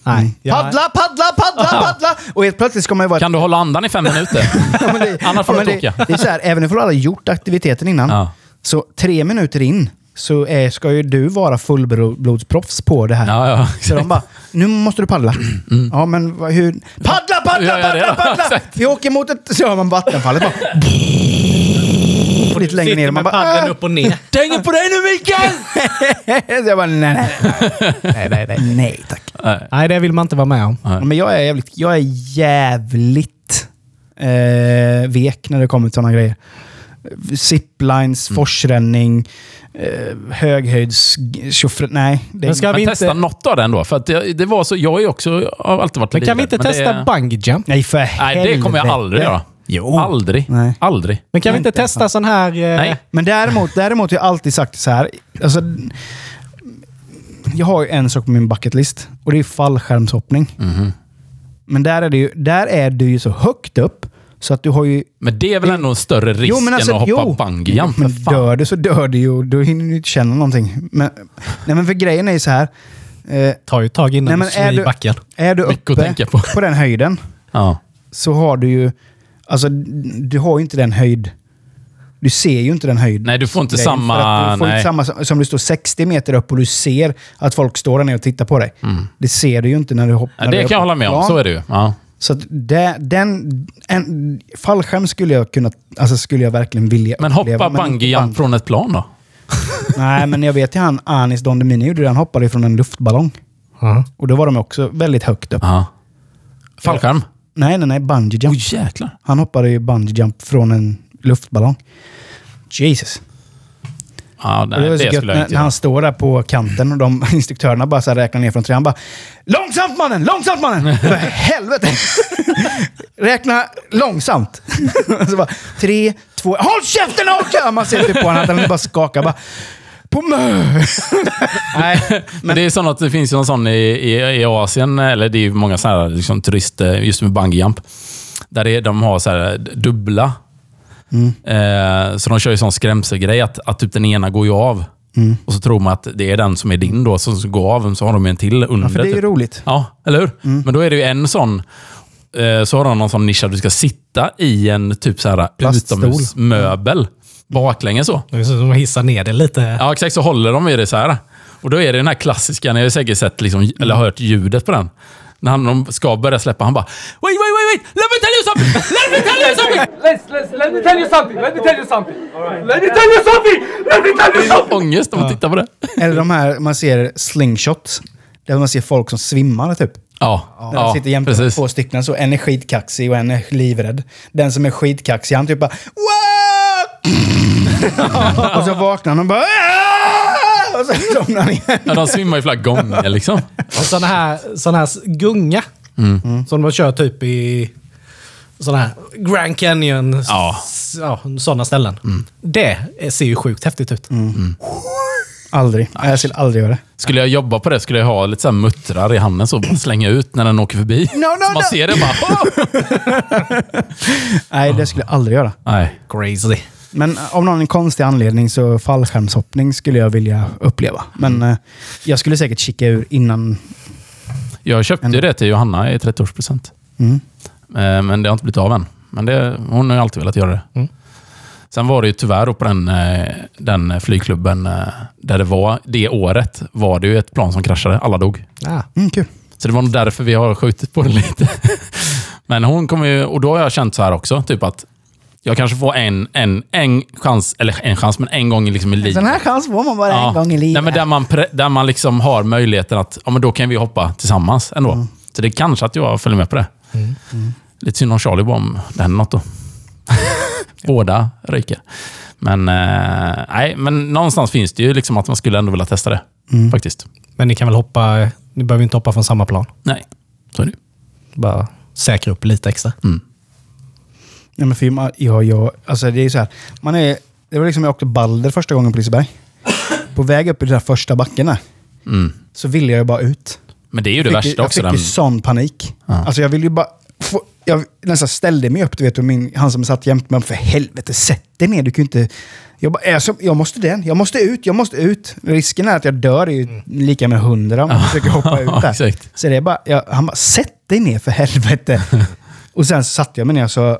Nej. Jag- Paddla, paddla, paddla, paddla! Och helt plötsligt ska man ju vara... Kan du hålla andan i fem minuter? Ja, det, Annars får ja, du det, åka. det är så här, även om du aldrig gjort aktiviteten innan, Ja. så tre minuter in så är, ska ju du vara fullblodsproffs på det här. Ja, ja. Så de bara, nu måste du paddla. Ja, men hur... Paddla, paddla, paddla, paddla! Vi åker mot ett... Så hör man vattenfallet bara... Lite längre ner. Man bara... "Äh!" upp och ner. Tänker på dig nu Mikael! Så jag bara, nej, nej, nej, nej, nej. nej tack. Nej, det vill man inte vara med om. Ja, Men jag är jävligt, jag är jävligt eh, vek när det kommer till sådana grejer. Ziplines, Mm. forsränning, eh, höghöjds... Nej. Det, Men ska vi testa inte, något av den då. För att det, det var så, jag är också, har alltid varit men kan vi livrädd, inte testa det, bungee jump? nej, för Nej, det kommer jag helvete. aldrig göra. Jo. Aldrig. Nej. Aldrig. Men kan vi inte Inte testa sån här... Eh, Nej. Men däremot, däremot har jag alltid sagt så här. Alltså, jag har ju en sak på min bucketlist och det är fallskärmshoppning. Mhm. Men där är, det ju, där är du ju så högt upp så att du har ju... Men det är väl ändå en större risk Jo, men alltså, än att hoppa bungee jump? Men dör du så dör du ju då hinner du inte känna någonting. Men, nej men för grejen är ju så här. Eh, tar ju ett tag innan nej, men du slår är i du, backen. är du uppe tänka på. på den höjden Ja. så har du ju... Alltså, du har ju inte den höjd... Du ser ju inte den höjd. Nej, du får inte samma- Du får nej. inte samma som- som du står 60 meter upp och du ser att folk står där nere och tittar på dig. Det ser du ju inte när du hoppar. Mm. Ja, det kan jag hålla med om. Så är det ju. Ja. Så att det, den, en, fallskärm skulle jag kunna... Alltså skulle jag verkligen vilja Men hoppa inte bungee jump bungee. från ett plan då? Nej, men jag vet ju han Anis Don Demini gjorde det. Han hoppade från en luftballong. Ja. Och då var de också väldigt högt upp. Ja. Fallskärm? Nej, nej, nej. Bungee jump. Åh jäklar. Han hoppade ju bungee jump från en luftballong. Jesus. Ja, Och nej, det var så gött när, när han står där på kanten och de instruktörerna bara så här räknar ner från tre. Han bara Långsamt mannen! Långsamt mannen! För helvete! Räkna långsamt. så bara, tre, två... Håll käften Åke! Man ser typ på honom att han bara skakar. Bara, på mö! Nej, Men det är så att det finns ju någon sån i, i, i Asien, eller det är ju många sådana här liksom, turister, just med bungee jump. Där det, de har så här dubbla. Eh, så de kör ju sån skrämselgrej att, att typ den ena går ju av. Och så tror man att det är den som är din då, som går av. Så har de en till under. ja, för det är ju typ. roligt. Ja, eller hur? Men då är det ju en sån... Eh, så har de någon sån nisch att du ska sitta i en typ så här utomhusmöbel. Baklänges så. Det är så som att hissa ner det lite. Ja, exakt. Så håller de i det så här. Och då är det den här klassiska, ni har säkert sett, liksom, eller hört ljudet på den. När han de ska börja släppa, han bara Wait, wait, wait, wait! Let me tell you something! Let me tell you something! Let's, let's, let me tell you something. Let me tell you something. Let me tell you something. Let me tell you something. Ångest om man tittar på det. Eller de här man ser slingshots. Där man ser folk som svimmar typ. Ja, Där de sitter jämte precis. två stycken. Så en är skitkaxig och en är livrädd. Den som är skitkaxig, han typ bara "Wow!" Och så vaknar han och bara! Och så somnar han igen. Ja, de svimmar ju flera gånger liksom. Och sån här, sån här gunga. Mm. Som de kör typ i sån här Grand Canyon. Ja. Mm. ja sådana ställen. Det ser ju sjukt häftigt ut. Aldrig. Nej, Jag skulle aldrig göra det. Skulle jag jobba på det skulle jag ha lite så här muttrar i handen så bara slänga ut när den åker förbi. No, no, så man no. ser det bara... Nej, det skulle jag aldrig göra. Nej. Crazy. Men av någon konstig anledning så fallskärmshoppning skulle jag vilja uppleva. Men eh, jag skulle säkert kika ur innan. Jag köpte ju det till Johanna i 30-årspresent. Mm. Eh, Men det har inte blivit av än. Men det, hon har ju alltid velat göra det. Mm. Sen var det ju tyvärr på den, eh, den flygklubben eh, där det var, det året, var det ju ett plan som kraschade. Alla dog. Ah. Mm, kul. Så det var nog därför vi har skjutit på det lite. Men hon kommer ju, och då har jag känt så här också, typ att jag kanske får en, en, en chans, eller en chans, men en gång liksom i livet. Sån här chans får man bara en gång i livet. Nej, men där, man, där man liksom har möjligheten att, ja men då kan vi hoppa tillsammans ändå. Mm. Så det är kanske att jag följer med på det. Lite synd om Charlie bara om det händer något då. Båda ryker. Men, eh, nej, men någonstans finns det ju liksom att man skulle ändå vilja testa det. Mm. Faktiskt. Men ni kan väl hoppa... Ni behöver inte hoppa från samma plan. Nej, så är det. Bara säkra upp lite extra. Nej, men för, man- ja, ja, alltså det är så här. Man är, det var liksom jag åkte Balder första gången på Liseberg. På väg upp i den där första backen där, Mm. så ville jag ju bara ut. Men det är ju det fick, värsta jag också. fick Den, ju sån panik. Alltså jag ville ju bara... Få, jag nästan ställde mig upp, du vet, och min, han som satt jämte mig, för helvete, sätt dig ner. Du kan ju inte... Jag, bara, är så, jag måste den, jag måste ut, jag måste ut. Risken är att jag dör är ju lika med hundra om jag försöker hoppa ut där. exakt. Så det är bara, jag, han bara, sätt dig ner för helvete. och sen så satte jag mig ner så,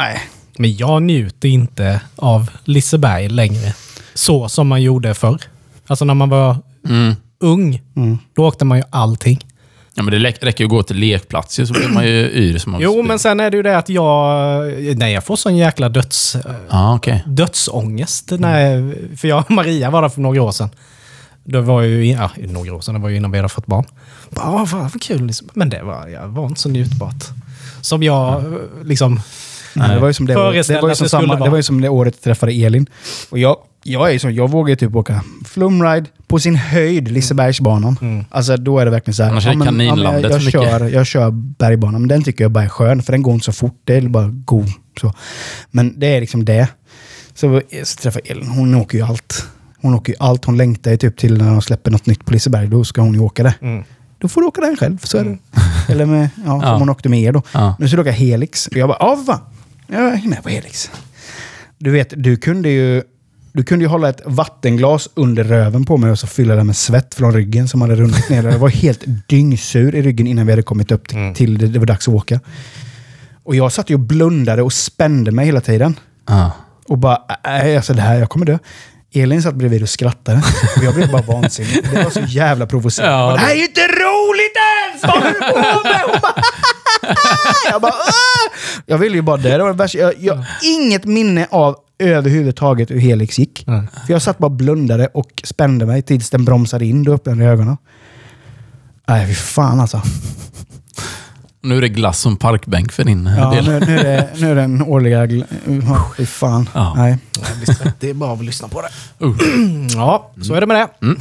nej. Men jag njuter inte av Liseberg längre. Så som man gjorde förr. Alltså när man var Mm. ung, då åkte man ju allting. Ja, men det räcker ju att gå till lekplatser så blir man ju yr som man Jo, men sen är det ju det att jag... Nej, jag får sån jäkla döds, Ja, okej. dödsångest. När, för jag och Maria var där för några år sedan. Det var ju, ja, några år sedan, det var ju innan vi hade fått barn. Bara, "Ah, vad, vad kul liksom. Men det var, ja, var inte så njutbart. Som jag liksom... Nej, det var ju som det, året- det, var ju som det skulle samma, vara. det var ju som det året jag träffade Elin. Och jag, jag är ju som, jag vågar ju typ åka flumride på sin höjd, Lisebergsbanan. Alltså då är det verkligen så här. Annars är det men- kaninlandet jag, jag, kör, jag kör bergbanan, men den tycker jag bara är skön. För den går inte så fort, det är bara god. Så. Men det är liksom det. Så, så träffade jag Elin, hon åker ju allt. Hon åker ju allt. Hon längtar ju typ till när de släpper något nytt på Liseberg. Då ska hon ju åka det. Då får du åka den själv, så är det. Eller med, ja, som Ja. hon åkte med er då. Ja. Nu ska du åka Helix. Och jag bara, ja vad fan. Jag är med på Helix. Du vet, du kunde ju... Du kunde ju hålla ett vattenglas under röven på mig och så fylla det med svett från ryggen som hade runnit ner. Jag var helt dyngsur i ryggen innan vi hade kommit upp till, till det, det var dags att åka. Och jag satt ju och blundade och spände mig hela tiden. Ja. Och bara, nej alltså det här, jag kommer dö. Elin satt bredvid och skrattade. Och jag blev bara vansinnig. Det var så jävla provocerande. Ja, det- här är ju inte roligt ens! Vad håller du på med? Jag bara, "Åh!" Jag ville ju bara dö. Det var det värsta. Jag, jag, inget minne av överhuvudtaget hur Helix gick. För jag satt bara och blundade och spände mig tills den bromsade in. Då öppnade jag ögonen. Nej, fy fan alltså. Nu är det glass som parkbänk för din Ja, del. nu, nu, är det, nu är det den årliga... Ja, Fy fan. Ja. Nej. Det är bara att lyssna på det. Uh. Ja, så är det med det.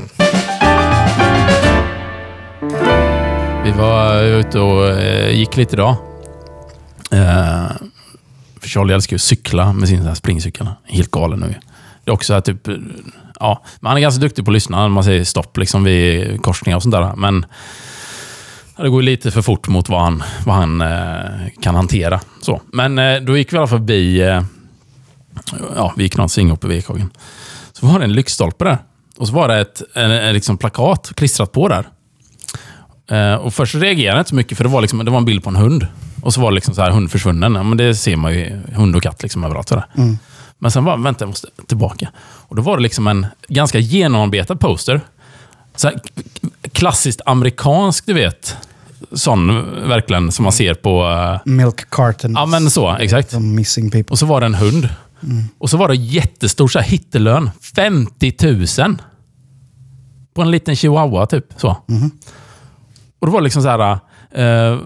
Vi var ute och eh, gick lite idag. Eh, för Charlie älskar ju att cykla med sin springcykel. Helt galen nu. Det är också typ... Eh, ja, men han är ganska duktig på att lyssna när man säger stopp liksom vid korsningar och sånt där. Men det går ju lite för fort mot vad han, vad han kan hantera. Så. Men då gick vi i alla fall förbi... Ja, vi gick någon sving upp i Vekhagen. Så var det en lyktstolpe där. Och så var det ett en, en liksom plakat klistrat på där. Eh, och först reagerade jag inte så mycket, för det var, liksom, det var en bild på en hund. Och så var det liksom så här, hund försvunnen. Ja, men det ser man ju, hund och katt liksom överallt. Sådär. Men sen var vänta, jag måste tillbaka. Och då var det liksom en ganska genomarbetad poster. Så här, klassiskt amerikansk, du vet. Sån, verkligen, som man ser på... eh, Milk carton. ja, men så. Exakt. Som missing people. Och så var det en hund. Och så var det jättestor så här, hittelön. 50 000. På en liten chihuahua, typ. Så. Och då var det liksom så här... Eh,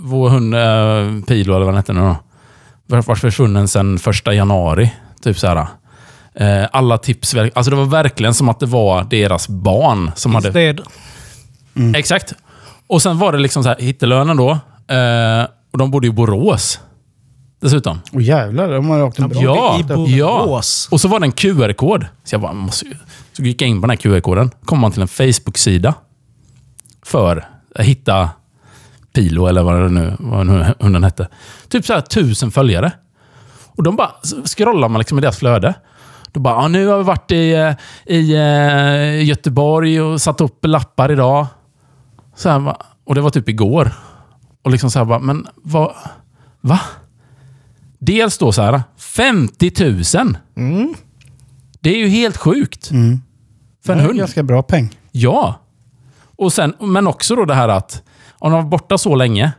vår hund, eh, Pilo eller vad den hette nu då. Var försvunnen sedan första januari. Typ så här. Eh, alla tips. Alltså det var verkligen som att det var deras barn som hade... Det är, Exakt. Och sen var det liksom så här, hittelönen då. Eh, och de bodde i Borås. Dessutom. Och jävlar, de har åkt en bra Ja, bit upp. ja. Och så var det en QR-kod. Så jag bara, måste ju... Så gick jag in på den här QR-koden. kom man till en Facebook-sida. För hitta Pilo, eller vad det nu vad hunden hette. Typ så här tusen följare. Och de bara scrollar man liksom i deras flöde. Då bara, ah, nu har vi varit i, eh, i eh, Göteborg och satt upp lappar idag. Så här, och det var typ igår. Och liksom så här bara, men vad... Va? Dels då så här, 50 000. Det är ju helt sjukt. För en Det är hund. ganska bra peng. Ja. Och sen, men också då det här att om de var borta så länge,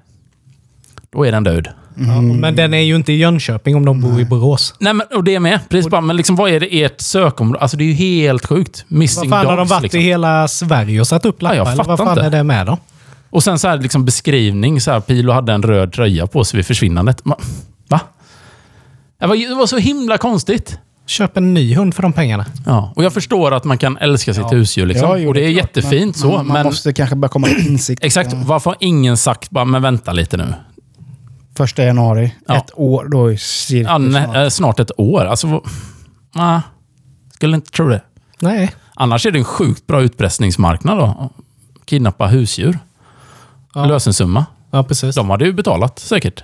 då är den död. ja, men den är ju inte i Jönköping om de bor i Borås. Nej, men, och det är med. Precis bara, men liksom, vad är det ert sökområde? Alltså det är ju helt sjukt. Missing Vad fan har de dogs, varit liksom. i hela Sverige och satt upp lappar? jag eller fattar vad fan inte. är det med dem? Och sen så här liksom beskrivning. Så här, Pilo hade en röd tröja på sig vid försvinnandet. Va? Det var, det var så himla konstigt. Köp en ny hund för de pengarna. Ja, och jag förstår att man kan älska sitt husdjur. Liksom. Ja, jo, och det är klart. jättefint Man, så. man, man men måste kanske bara komma till insikt. exakt, varför har ingen sagt bara, men vänta lite nu? Första januari, Ja. ett år, då är Ja, nä, snart. eh, snart ett år. Alltså, nej, skulle inte tro det. Nej. Annars är det en sjukt bra utpressningsmarknad då. Kidnappa husdjur. Ja. Lösensumma. Ja, precis. De hade ju betalat säkert.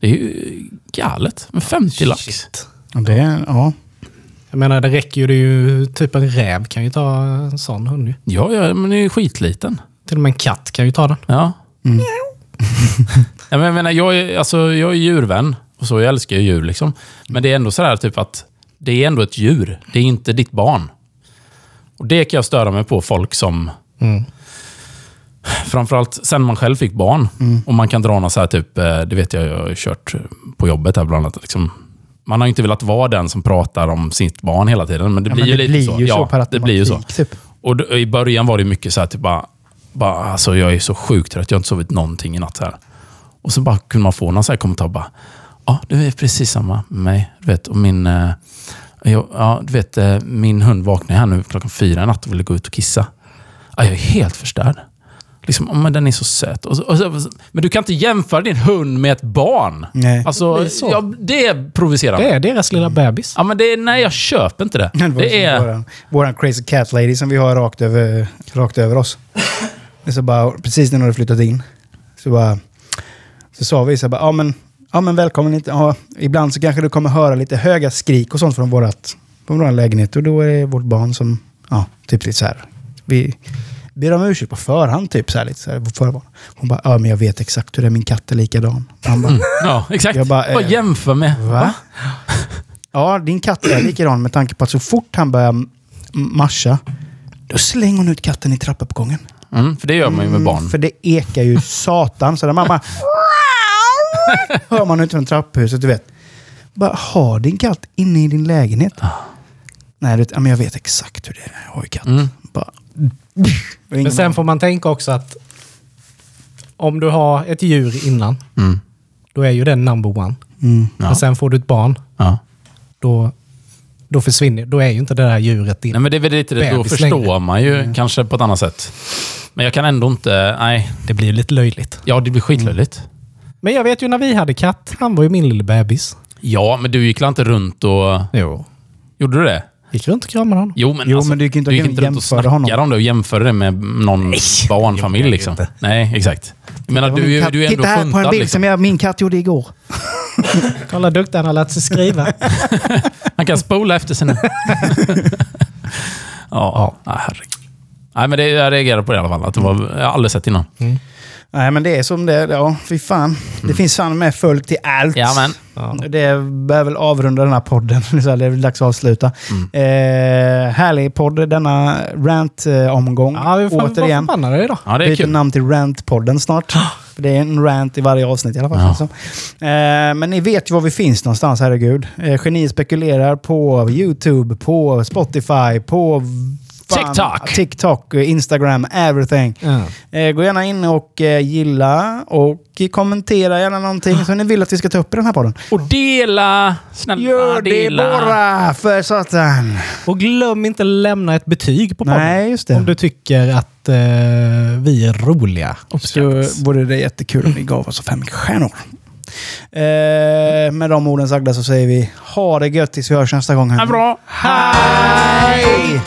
Det är ju galet med 50 lax. Ja, Det är, ja. Jag menar, det räcker ju. Det är ju typ en räv kan ju ta en sån hund ju. Ja, ja, men den är ju skitliten. Till och med en katt kan ju ta den. Ja. ja men jag menar, jag är, alltså, jag är djurvän. Och så, jag älskar ju djur liksom. Men det är ändå sådär typ att det är ändå ett djur. Det är inte ditt barn. Och det kan jag störa mig på folk som... Framförallt sen man själv fick barn. Och man kan dra något så här typ, eh, det vet jag, jag har kört på jobbet här bland annat. Liksom, man har inte velat vara den som pratar om sitt barn hela tiden. Men det Ja, blir men ju det lite blir så. ju så ja, det blir ju så. typ. Och då, i början var det mycket så här, typ bara, bara alltså jag är så sjukt trött, jag har inte sovit någonting i natt. Så här. Och så bara kunde man få någon så här kommentar. Bara, ja, det är precis samma med mig. Du vet, och min, eh, jag, ja, du vet, eh, min hund vaknade här nu klockan fyra i natt och ville gå ut och kissa. Ja, jag är helt förstörd. Liksom, "Ja, men den är så söt. Och så, och så, men du kan inte jämföra din hund med ett barn. Nej. Alltså, Det är så. ja, det är provocerande. Det är deras lilla bebis. Ja, men det är, nej, jag köper inte det. Det Det är... Våran, våran crazy cat lady som vi har rakt över, rakt över oss. Det är så bara, precis när hon hade flyttat in. Så bara... Så sa vi så här bara, ja men, ja men välkommen hit. Ja, ibland så kanske du kommer höra lite höga skrik och sånt från vårat, från vår lägenhet. Och då är det vårt barn som, ja, typ lite så här. Vi ber om ursäkt på förhand, typ så här lite så här på förvarn. Hon bara, ja men jag vet exakt hur det är, min katt är likadan. Han bara, Ja, exakt. Jag bara, Bara eh, jämför med... Va? Ja, din katt är likadan med tanke på att så fort han börjar marscha, då slänger hon ut katten i trappuppgången. Mm, för det gör man ju med barn. För det ekar ju satan. Så där mamma... hör man ut från trapphuset, du vet. Bara, har din katt inne i din lägenhet? Nej, du vet, men jag vet exakt hur det är. Jag har ju katt. Mm. Bara, Men sen får man tänka också att om du har ett djur innan, Mm. då är ju den number one. Mm. Ja. Men sen får du ett barn, Ja. då, då försvinner Då är ju inte det där djuret din. Nej, men det är väl lite det. Då förstår längre. man ju kanske på ett annat sätt. Men jag kan ändå inte... Nej. Det blir ju lite löjligt. Ja, det blir skitlöjligt. Men jag vet ju när vi hade katt, han var ju min lilla bebis. Ja, men du gick väl inte runt och... Jo. Gjorde du det? Gick runt och kramade honom. Jo, men, Jo, alltså, men du gick inte du gick inte runt och jämförde snackade honom. om det och jämförde det med någon barnfamilj. jag Liksom. inte. Nej, exakt. Jag menar, du, min är- katt. du är ändå Titta här på en bild Liksom. som jag, min katt gjorde igår. Kolla hur duktig han har lärt sig skriva. Han kan spola efter sig nu. ja, ja. herregud. Nej, men det, jag reagerade på det i alla fall. Att det var, jag har aldrig sett innan. Nej, men det är som det är. Ja, fy fan. Det finns fan med folk till allt. Ja, men. Det bör väl avrunda den här podden. Så Det är väl dags att avsluta. Eh, härlig podd denna rant-omgång. Ja, vi får Återigen. förbannade idag. Ja, det är Byter kul. namn till Rant-podden snart. För det är en rant i varje avsnitt i alla fall. Ja. Eh, men ni vet ju var vi finns någonstans, herregud. Eh, Geni spekulerar på YouTube, på Spotify, på... TikTok. TikTok, Instagram, everything. Eh, gå gärna in och eh, gilla och kommentera gärna någonting som ni vill att vi ska ta upp i den här podden. Och dela! Snälla, Gör det dela. bara, för satan! Och glöm inte lämna ett betyg på podden. Nej, just det. Om du tycker att eh, vi är roliga. Så vore det jättekul om ni gav oss fem stjärnor. Eh, med de orden sagda så säger vi ha det gött tills vi hörs nästa gång. Ha det bra! Hej!